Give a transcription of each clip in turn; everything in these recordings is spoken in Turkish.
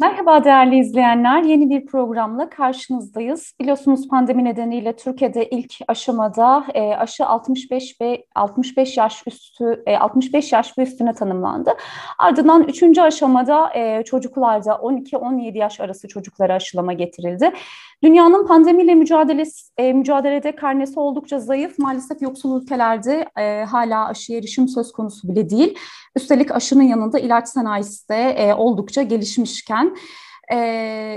Merhaba değerli izleyenler. Yeni bir programla karşınızdayız. Biliyorsunuz pandemi nedeniyle Türkiye'de ilk aşamada e, aşı 65 ve 65 yaş üstü e, 65 yaş ve üstüne tanımlandı. Ardından üçüncü aşamada e, çocuklarda 12-17 yaş arası çocuklara aşılama getirildi. Dünyanın pandemiyle mücadelesi, e, mücadelede karnesi oldukça zayıf. Maalesef yoksul ülkelerde e, hala aşıya erişim söz konusu bile değil. Üstelik aşının yanında ilaç sanayisi de e, oldukça gelişmişken e,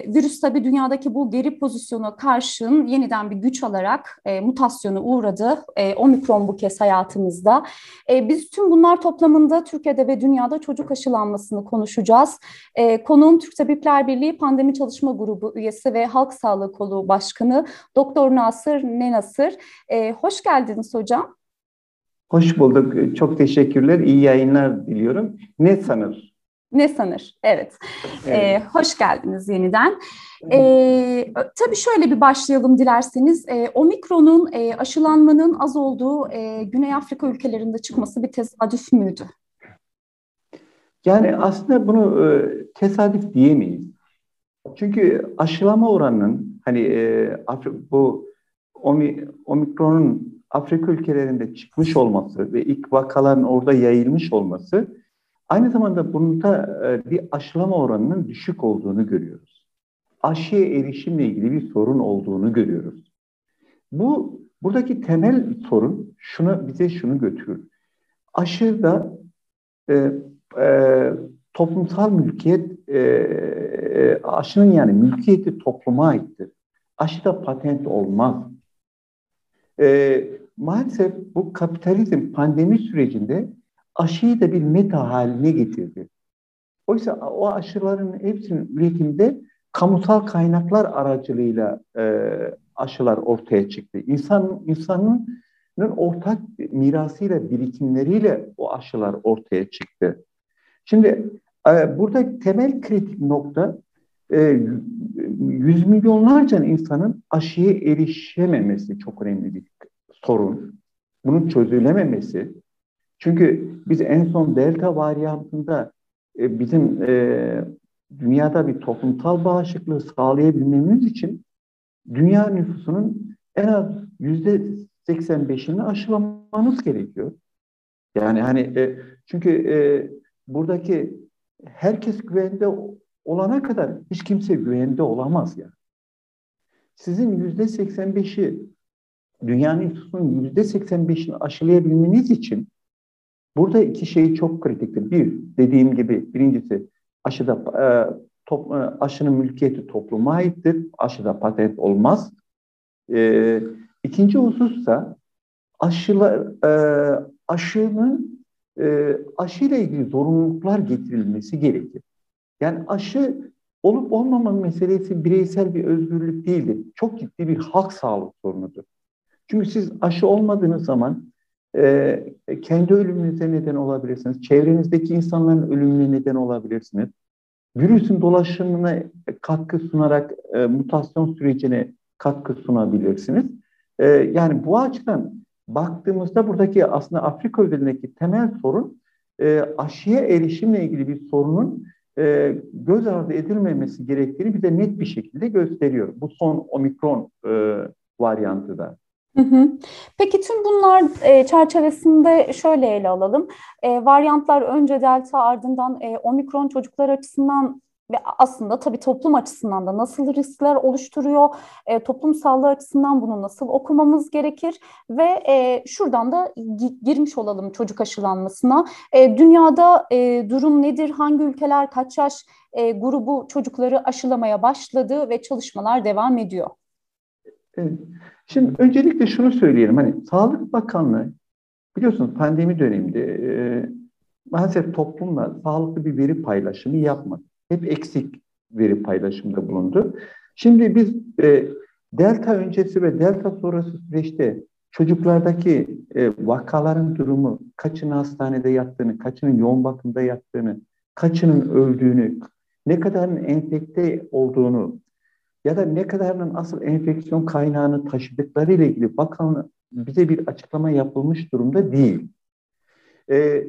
virüs tabii dünyadaki bu geri pozisyona karşın yeniden bir güç alarak e, mutasyonu uğradı. E, omikron bu kez hayatımızda. E, biz tüm bunlar toplamında Türkiye'de ve dünyada çocuk aşılanmasını konuşacağız. E, konuğum Türk Tabipler Birliği Pandemi Çalışma Grubu üyesi ve Halk Sağlığı Kolu Başkanı Doktor Nasır Nenasır. E, hoş geldiniz hocam. Hoş bulduk. Çok teşekkürler. İyi yayınlar diliyorum. Ne sanır? Ne sanır? Evet. evet. Ee, hoş geldiniz yeniden. Ee, tabii şöyle bir başlayalım dilerseniz. Ee, Omikron'un e, aşılanmanın az olduğu e, Güney Afrika ülkelerinde çıkması bir tesadüf müydü? Yani aslında bunu e, tesadüf diyemeyiz. Çünkü aşılama oranının hani e, bu Omikron'un Afrika ülkelerinde çıkmış olması ve ilk vakaların orada yayılmış olması aynı zamanda bunda e, bir aşılama oranının düşük olduğunu görüyoruz. Aşıya erişimle ilgili bir sorun olduğunu görüyoruz. Bu buradaki temel sorun şunu bize şunu götürür. Aşıda e, e, toplumsal mülkiyet e, e, aşının yani mülkiyeti topluma aittir. Aşıda patent olmaz. E, maalesef bu kapitalizm pandemi sürecinde aşıyı da bir meta haline getirdi. Oysa o aşıların hepsinin üretimde kamusal kaynaklar aracılığıyla e, aşılar ortaya çıktı. İnsan insanın ortak mirasıyla, birikimleriyle o aşılar ortaya çıktı. Şimdi e, burada temel kritik nokta e, yüz milyonlarca insanın aşıya erişememesi çok önemli bir sorun. Bunun çözülememesi. Çünkü biz en son delta varyantında e, bizim e, dünyada bir toplumsal bağışıklığı sağlayabilmemiz için dünya nüfusunun en az yüzde 85'ini aşılamanız gerekiyor. Yani hani e, çünkü e, buradaki herkes güvende olana kadar hiç kimse güvende olamaz yani. Sizin yüzde 85'i dünya nüfusunun yüzde 85'ini aşılayabilmeniz için burada iki şey çok kritiktir. Bir, dediğim gibi birincisi aşıda e, top, e, aşının mülkiyeti topluma aittir. Aşıda patent olmaz. E, ikinci husussa aşılar, e, aşının e, aşıyla ilgili zorunluluklar getirilmesi gerekir. Yani aşı olup olmama meselesi bireysel bir özgürlük değildir. Çok ciddi bir halk sağlık sorunudur. Çünkü siz aşı olmadığınız zaman e, kendi ölümünüze neden olabilirsiniz. Çevrenizdeki insanların ölümüne neden olabilirsiniz. Virüsün dolaşımına katkı sunarak e, mutasyon sürecine katkı sunabilirsiniz. E, yani bu açıdan baktığımızda buradaki aslında Afrika özelindeki temel sorun e, aşıya erişimle ilgili bir sorunun e, göz ardı edilmemesi gerektiğini bize net bir şekilde gösteriyor. Bu son omikron e, varyantı da. Peki tüm bunlar e, çerçevesinde şöyle ele alalım. E, varyantlar önce delta ardından e, omikron çocuklar açısından ve aslında tabii toplum açısından da nasıl riskler oluşturuyor, e, toplum sağlığı açısından bunu nasıl okumamız gerekir ve e, şuradan da girmiş olalım çocuk aşılanmasına. E, dünyada e, durum nedir, hangi ülkeler kaç yaş e, grubu çocukları aşılamaya başladı ve çalışmalar devam ediyor? Evet. Şimdi öncelikle şunu söyleyelim. Hani Sağlık Bakanlığı biliyorsunuz pandemi döneminde e, maalesef toplumla sağlıklı bir veri paylaşımı yapmadı. Hep eksik veri paylaşımında bulundu. Şimdi biz e, delta öncesi ve delta sonrası süreçte çocuklardaki e, vakaların durumu, kaçının hastanede yattığını, kaçının yoğun bakımda yattığını, kaçının öldüğünü, ne kadarın enfekte olduğunu, ya da ne kadarının asıl enfeksiyon kaynağını taşıdıkları ile ilgili bakan bize bir açıklama yapılmış durumda değil. Ee,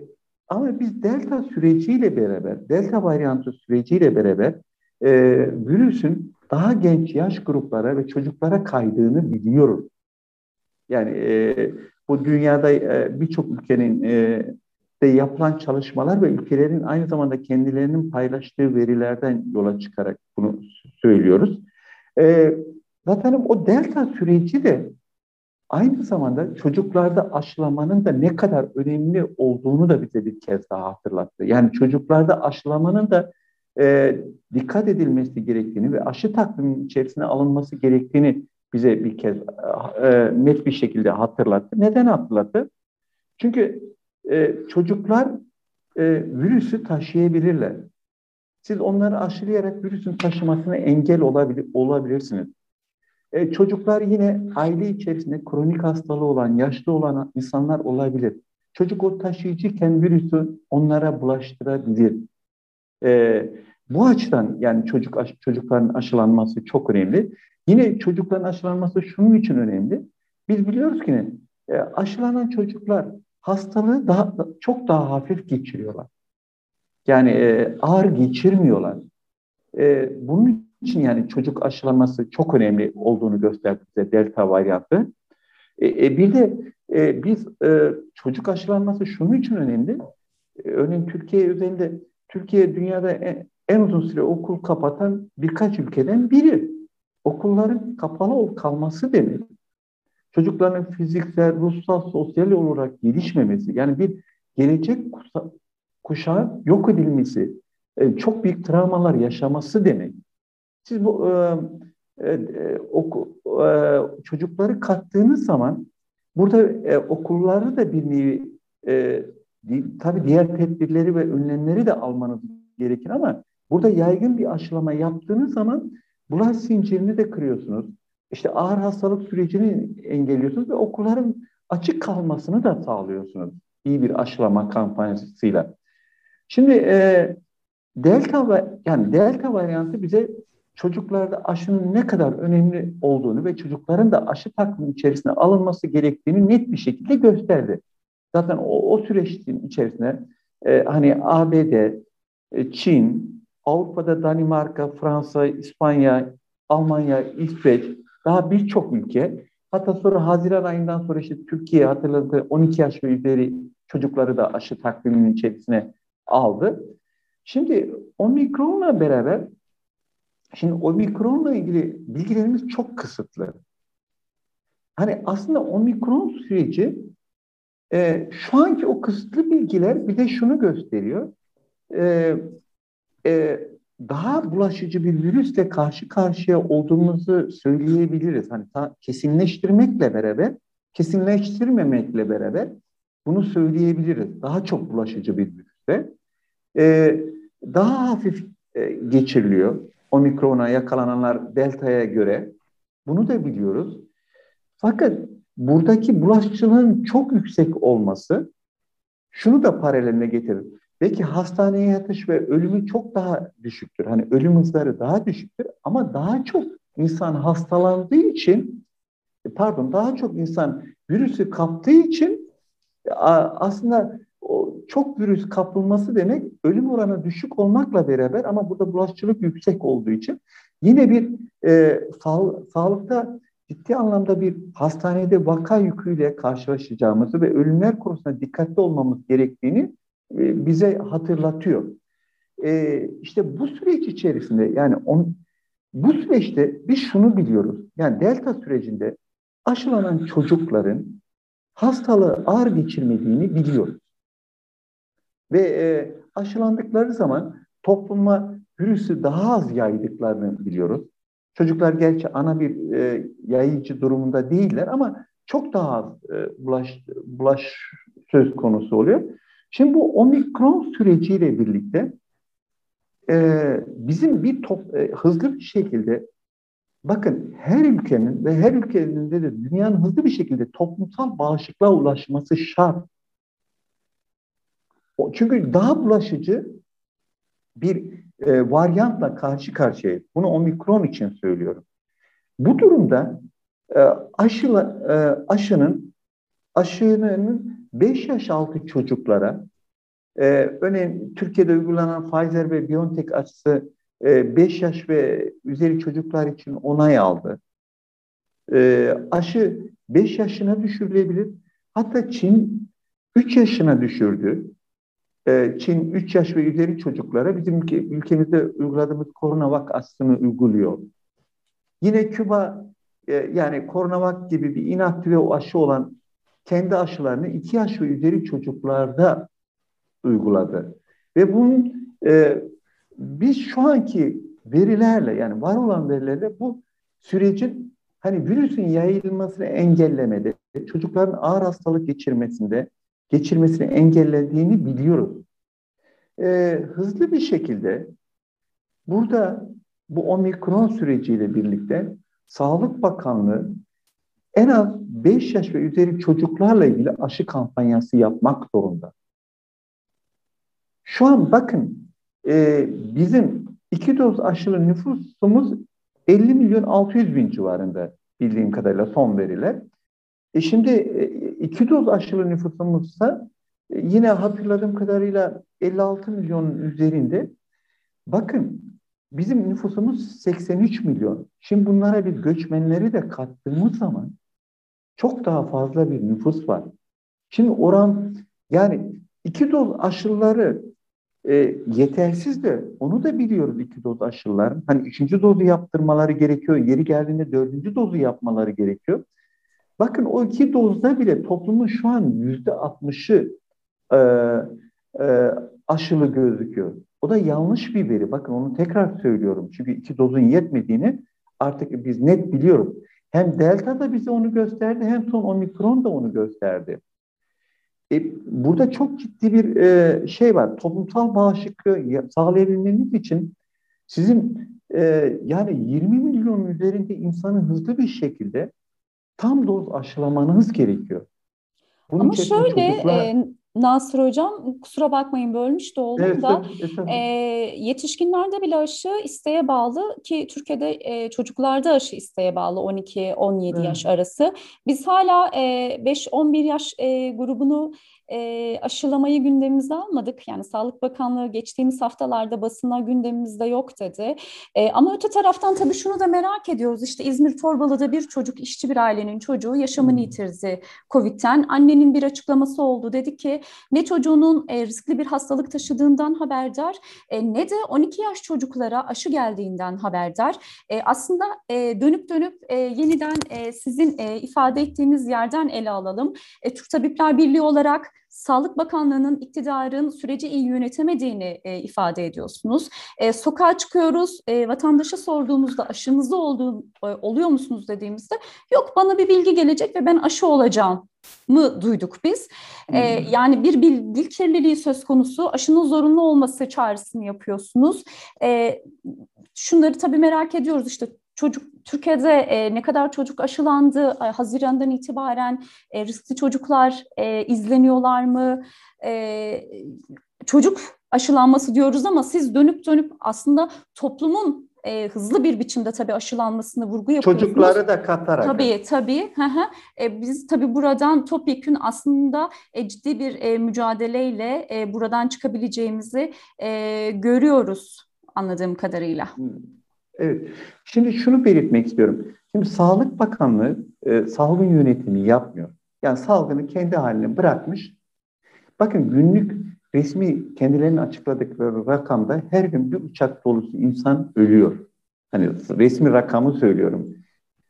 ama biz delta süreciyle beraber, delta varyantı süreciyle beraber e, virüsün daha genç yaş gruplara ve çocuklara kaydığını biliyoruz. Yani e, bu dünyada e, birçok ülkenin e, de yapılan çalışmalar ve ülkelerin aynı zamanda kendilerinin paylaştığı verilerden yola çıkarak bunu söylüyoruz. E, zaten o delta süreci de aynı zamanda çocuklarda aşılamanın da ne kadar önemli olduğunu da bize bir kez daha hatırlattı. Yani çocuklarda aşılamanın da e, dikkat edilmesi gerektiğini ve aşı takviminin içerisine alınması gerektiğini bize bir kez e, net bir şekilde hatırlattı. Neden hatırlattı? Çünkü e, çocuklar e, virüsü taşıyabilirler. Siz onları aşılayarak virüsün taşımasına engel olabilir, olabilirsiniz. E, çocuklar yine aile içerisinde kronik hastalığı olan, yaşlı olan insanlar olabilir. Çocuk o taşıyıcıyken virüsü onlara bulaştırabilir. E, bu açıdan yani çocuk çocukların aşılanması çok önemli. Yine çocukların aşılanması şunun için önemli. Biz biliyoruz ki ne? E, aşılanan çocuklar hastalığı daha çok daha hafif geçiriyorlar. Yani e, ağır geçirmiyorlar. E, bunun için yani çocuk aşılaması çok önemli olduğunu gösterdi bize delta varyantı. E, e, bir de e, biz e, çocuk aşılanması şunun için önemli. E, örneğin Türkiye üzerinde Türkiye dünyada en, en uzun süre okul kapatan birkaç ülkeden biri. Okulların kapalı kalması demek. Çocukların fiziksel, ruhsal, sosyal olarak gelişmemesi, yani bir gelecek kuşağı yok edilmesi, e, çok büyük travmalar yaşaması demek. Siz bu e, e, oku, e, çocukları kattığınız zaman burada e, okulları da bir nevi e, tabii diğer tedbirleri ve önlemleri de almanız gerekir ama burada yaygın bir aşılama yaptığınız zaman bulaş zincirini de kırıyorsunuz. İşte ağır hastalık sürecini engelliyorsunuz ve okulların açık kalmasını da sağlıyorsunuz iyi bir aşılama kampanyasıyla. Şimdi e, delta yani delta varyantı bize çocuklarda aşının ne kadar önemli olduğunu ve çocukların da aşı takvimi içerisine alınması gerektiğini net bir şekilde gösterdi. Zaten o, o süreçin içerisinde e, hani ABD, e, Çin, Avrupa'da Danimarka, Fransa, İspanya, Almanya, İsveç, daha birçok ülke hatta sonra Haziran ayından sonra işte Türkiye hatırladığı 12 yaş ve üzeri çocukları da aşı takviminin içerisine aldı. Şimdi omikronla beraber Şimdi omikronla ilgili bilgilerimiz çok kısıtlı. Hani aslında omikron süreci e, şu anki o kısıtlı bilgiler bir de şunu gösteriyor. E, e, daha bulaşıcı bir virüsle karşı karşıya olduğumuzu söyleyebiliriz. Hani kesinleştirmekle beraber, kesinleştirmemekle beraber bunu söyleyebiliriz. Daha çok bulaşıcı bir virüsle. E, daha hafif e, geçiriliyor omikrona yakalananlar delta'ya göre. Bunu da biliyoruz. Fakat buradaki bulaşıcılığın çok yüksek olması şunu da paraleline getirir. Belki hastaneye yatış ve ölümü çok daha düşüktür. Hani ölüm hızları daha düşüktür ama daha çok insan hastalandığı için pardon daha çok insan virüsü kaptığı için aslında o çok virüs kapılması demek ölüm oranı düşük olmakla beraber ama burada bulaşıcılık yüksek olduğu için yine bir e, sağ, sağlıkta ciddi anlamda bir hastanede vaka yüküyle karşılaşacağımızı ve ölümler konusunda dikkatli olmamız gerektiğini e, bize hatırlatıyor. E, işte bu süreç içerisinde yani on, bu süreçte biz şunu biliyoruz. Yani delta sürecinde aşılanan çocukların hastalığı ağır geçirmediğini biliyoruz. Ve e, aşılandıkları zaman topluma virüsü daha az yaydıklarını biliyoruz. Çocuklar gerçi ana bir e, yayıcı durumunda değiller ama çok daha az e, bulaş, bulaş söz konusu oluyor. Şimdi bu omikron süreciyle birlikte e, bizim bir top, e, hızlı bir şekilde bakın her ülkenin ve her ülkenin de dünyanın hızlı bir şekilde toplumsal bağışıklığa ulaşması şart. Çünkü daha bulaşıcı bir e, varyantla karşı karşıyayız. Bunu omikron için söylüyorum. Bu durumda e, aşıla, e, aşının aşının 5 yaş altı çocuklara e, örneğin Türkiye'de uygulanan Pfizer ve BioNTech aşısı 5 yaş ve üzeri çocuklar için onay aldı. Aşı 5 yaşına düşürülebilir. Hatta Çin 3 yaşına düşürdü. Çin 3 yaş ve üzeri çocuklara bizim ülkemizde uyguladığımız koronavak aslını uyguluyor. Yine Küba yani koronavak gibi bir inaktive aşı olan kendi aşılarını 2 yaş ve üzeri çocuklarda uyguladı. Ve bunun e, biz şu anki verilerle yani var olan verilerle bu sürecin hani virüsün yayılmasını engellemede, çocukların ağır hastalık geçirmesinde geçirmesini engellediğini biliyoruz. Ee, hızlı bir şekilde burada bu omikron süreciyle birlikte Sağlık Bakanlığı en az 5 yaş ve üzeri çocuklarla ilgili aşı kampanyası yapmak zorunda. Şu an bakın e, bizim iki doz aşılı nüfusumuz 50 milyon 600 bin civarında bildiğim kadarıyla son veriler. E şimdi e, iki doz aşılı nüfusumuzsa e, yine hatırladığım kadarıyla 56 milyonun üzerinde. Bakın bizim nüfusumuz 83 milyon. Şimdi bunlara bir göçmenleri de kattığımız zaman çok daha fazla bir nüfus var. Şimdi oran yani iki doz aşıları e, yetersiz de onu da biliyoruz iki doz aşıların. Hani üçüncü dozu yaptırmaları gerekiyor. Yeri geldiğinde dördüncü dozu yapmaları gerekiyor. Bakın o iki dozda bile toplumun şu an yüzde altmışı e, e, aşılı gözüküyor. O da yanlış bir veri. Bakın onu tekrar söylüyorum. Çünkü iki dozun yetmediğini artık biz net biliyoruz. Hem delta da bize onu gösterdi hem son omikron da onu gösterdi. E, burada çok ciddi bir e, şey var. Toplumsal bağışıklığı sağlayabilmeniz için sizin e, yani 20 milyon üzerinde insanı hızlı bir şekilde tam doz aşılamanız gerekiyor. Bunun Ama şöyle çocuklar... e, Nasır Hocam kusura bakmayın bölmüş de oldum evet, da e, yetişkinlerde bile aşı isteğe bağlı ki Türkiye'de e, çocuklarda aşı isteğe bağlı 12-17 evet. yaş arası. Biz hala e, 5-11 yaş e, grubunu e, aşılamayı gündemimize almadık. Yani Sağlık Bakanlığı geçtiğimiz haftalarda basına gündemimizde yok dedi. E, ama öte taraftan tabii şunu da merak ediyoruz. İşte İzmir Torbalı'da bir çocuk, işçi bir ailenin çocuğu yaşamını hmm. yitirdi COVID'den. Annenin bir açıklaması oldu. Dedi ki ne çocuğunun e, riskli bir hastalık taşıdığından haberdar e, ne de 12 yaş çocuklara aşı geldiğinden haberdar. E, aslında e, dönüp dönüp e, yeniden e, sizin e, ifade ettiğiniz yerden ele alalım. E, Türk Tabipler Birliği olarak Sağlık Bakanlığı'nın iktidarın süreci iyi yönetemediğini e, ifade ediyorsunuz. E, sokağa çıkıyoruz, e, vatandaşa sorduğumuzda aşınızda olduğu, e, oluyor musunuz dediğimizde yok bana bir bilgi gelecek ve ben aşı olacağım mı duyduk biz. Ee, yani bir bilgi kirliliği söz konusu, aşının zorunlu olması çağrısını yapıyorsunuz. Ee, şunları tabii merak ediyoruz işte çocuk Türkiye'de e, ne kadar çocuk aşılandı? E, Haziran'dan itibaren e, riskli çocuklar e, izleniyorlar mı? E, çocuk aşılanması diyoruz ama siz dönüp dönüp aslında toplumun e, hızlı bir biçimde tabii aşılanmasını vurgu yapıyorsunuz. Çocukları da katarak. Tabii tabii. e, biz tabii buradan topyekün aslında e, ciddi bir e, mücadeleyle e, buradan çıkabileceğimizi e, görüyoruz anladığım kadarıyla. Hmm. Evet. Şimdi şunu belirtmek istiyorum. Şimdi Sağlık Bakanlığı e, salgın yönetimi yapmıyor. Yani salgını kendi haline bırakmış. Bakın günlük resmi kendilerinin açıkladıkları rakamda her gün bir uçak dolusu insan ölüyor. Hani resmi rakamı söylüyorum.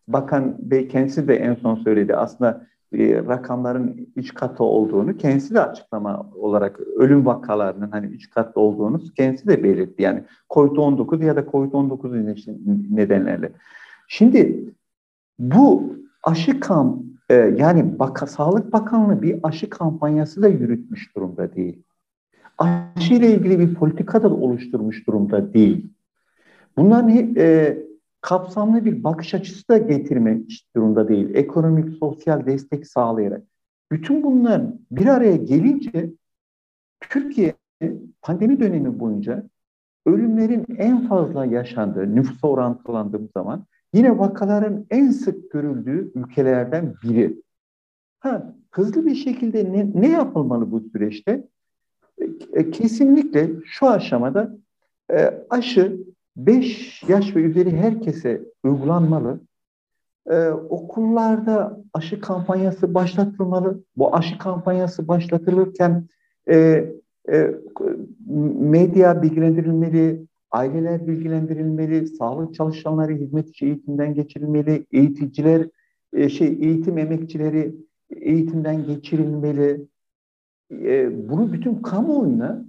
Bakan Bey kendisi de en son söyledi. Aslında rakamların üç katı olduğunu kendisi de açıklama olarak ölüm vakalarının hani üç katlı olduğunu kendisi de belirtti. Yani COVID-19 ya da COVID-19 nedenlerle. Şimdi bu aşı kamp e, yani Baka, Sağlık Bakanlığı bir aşı kampanyası da yürütmüş durumda değil. Aşı ile ilgili bir politika da oluşturmuş durumda değil. Bunların e, kapsamlı bir bakış açısı da getirmek durumda değil. Ekonomik, sosyal destek sağlayarak. Bütün bunlar bir araya gelince Türkiye pandemi dönemi boyunca ölümlerin en fazla yaşandığı, nüfusa orantılandığımız zaman yine vakaların en sık görüldüğü ülkelerden biri. Ha, hızlı bir şekilde ne, ne yapılmalı bu süreçte? E, kesinlikle şu aşamada e, aşı 5 yaş ve üzeri herkese uygulanmalı. Ee, okullarda aşı kampanyası başlatılmalı. Bu aşı kampanyası başlatılırken e, e, medya bilgilendirilmeli, aileler bilgilendirilmeli, sağlık çalışanları hizmet içi eğitimden geçirilmeli, eğiticiler, e, şey eğitim emekçileri eğitimden geçirilmeli. E, bunu bütün kamuoyuna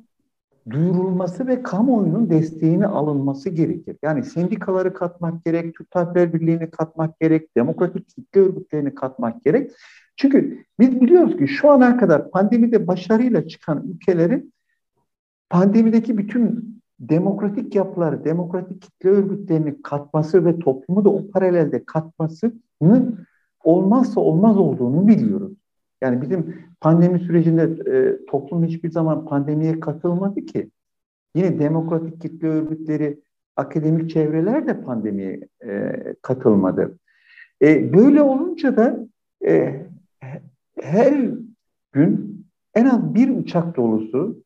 duyurulması ve kamuoyunun desteğini alınması gerekir. Yani sendikaları katmak gerek, Türk Tabipler Birliği'ni katmak gerek, demokratik kitle örgütlerini katmak gerek. Çünkü biz biliyoruz ki şu ana kadar pandemide başarıyla çıkan ülkelerin pandemideki bütün demokratik yapıları, demokratik kitle örgütlerini katması ve toplumu da o paralelde katmasının olmazsa olmaz olduğunu biliyoruz. Yani bizim pandemi sürecinde e, toplum hiçbir zaman pandemiye katılmadı ki. Yine demokratik kitle örgütleri, akademik çevreler de pandemiye e, katılmadı. E, böyle olunca da e, her gün en az bir uçak dolusu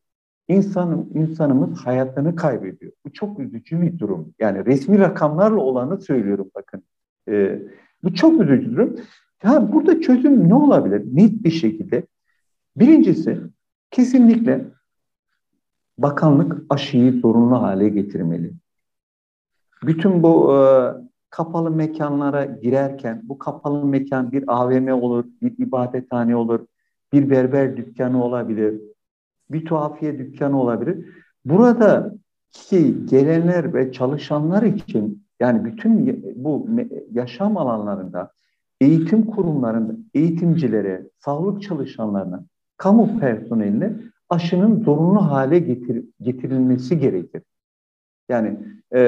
insanın insanımız hayatını kaybediyor. Bu çok üzücü bir durum. Yani resmi rakamlarla olanı söylüyorum bakın. E, bu çok üzücü durum. Ya burada çözüm ne olabilir? Net bir şekilde. Birincisi kesinlikle bakanlık aşıyı zorunlu hale getirmeli. Bütün bu e, kapalı mekanlara girerken bu kapalı mekan bir AVM olur, bir ibadethane olur, bir berber dükkanı olabilir, bir tuhafiye dükkanı olabilir. Burada ki gelenler ve çalışanlar için yani bütün bu yaşam alanlarında eğitim kurumlarında eğitimcilere, sağlık çalışanlarına, kamu personeline aşının zorunlu hale getir, getirilmesi gerekir. Yani e,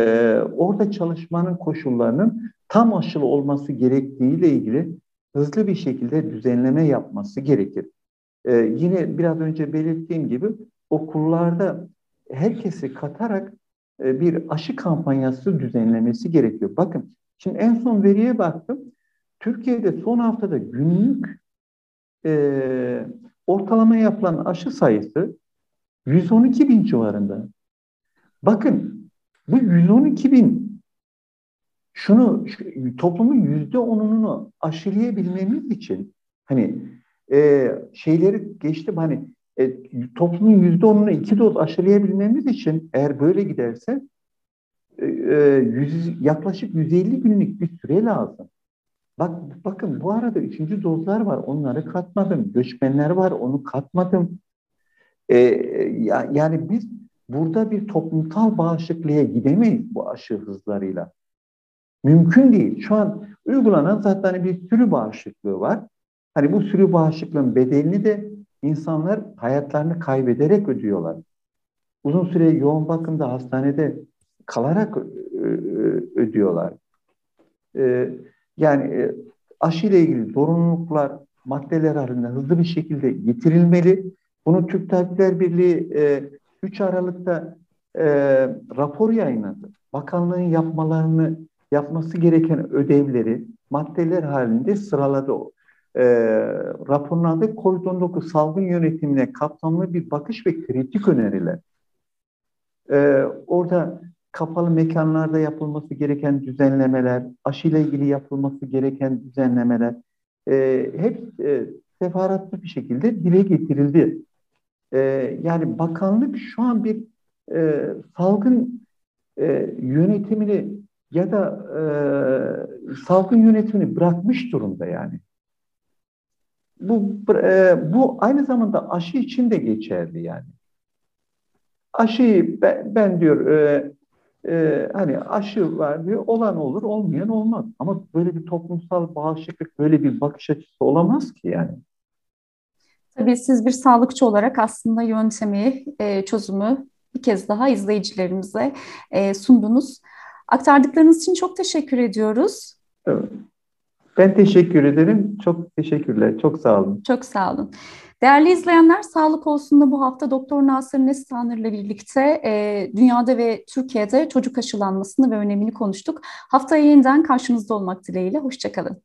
orada çalışmanın koşullarının tam aşılı olması gerektiğiyle ilgili hızlı bir şekilde düzenleme yapması gerekir. E, yine biraz önce belirttiğim gibi okullarda herkesi katarak e, bir aşı kampanyası düzenlemesi gerekiyor. Bakın şimdi en son veriye baktım. Türkiye'de son haftada günlük e, ortalama yapılan aşı sayısı 112 bin civarında. Bakın bu 112 bin şunu şu, toplumun yüzde onunu aşılayabilmemiz için hani e, şeyleri geçtim hani e, toplumun yüzde onunu iki doz aşılayabilmemiz için eğer böyle giderse e, e yüz, yaklaşık 150 günlük bir süre lazım. Bak bakın bu arada üçüncü dozlar var. Onları katmadım. Göçmenler var. Onu katmadım. Ee, ya, yani biz burada bir toplumsal bağışıklığa gidemeyiz bu aşı hızlarıyla. Mümkün değil. Şu an uygulanan zaten bir sürü bağışıklığı var. Hani bu sürü bağışıklığın bedelini de insanlar hayatlarını kaybederek ödüyorlar. Uzun süre yoğun bakımda hastanede kalarak ödüyorlar. Ee, yani e, aşı ile ilgili zorunluluklar maddeler halinde hızlı bir şekilde getirilmeli. Bunu Türk Tabipler Birliği e, 3 Aralık'ta e, rapor yayınladı. Bakanlığın yapmalarını yapması gereken ödevleri maddeler halinde sıraladı. E, raporun adı COVID-19 salgın yönetimine kapsamlı bir bakış ve kritik öneriler. E, orada kapalı mekanlarda yapılması gereken düzenlemeler, aşıyla ilgili yapılması gereken düzenlemeler e, hep e, sefaratlı bir şekilde dile getirildi. E, yani bakanlık şu an bir e, salgın e, yönetimini ya da e, salgın yönetimini bırakmış durumda yani. Bu e, bu aynı zamanda aşı için de geçerli yani. Aşıyı ben, ben diyor e, e, hani aşı var diyor, olan olur, olmayan olmaz. Ama böyle bir toplumsal bağışıklık, böyle bir bakış açısı olamaz ki yani. Tabii siz bir sağlıkçı olarak aslında yöntemi, e, çözümü bir kez daha izleyicilerimize e, sundunuz. Aktardıklarınız için çok teşekkür ediyoruz. Evet. Ben teşekkür ederim. Çok teşekkürler. Çok sağ olun. Çok sağ olun. Değerli izleyenler, Sağlık Olsun'da bu hafta Doktor Nasır Nestanır ile birlikte e, dünyada ve Türkiye'de çocuk aşılanmasını ve önemini konuştuk. Haftaya yeniden karşınızda olmak dileğiyle. Hoşçakalın.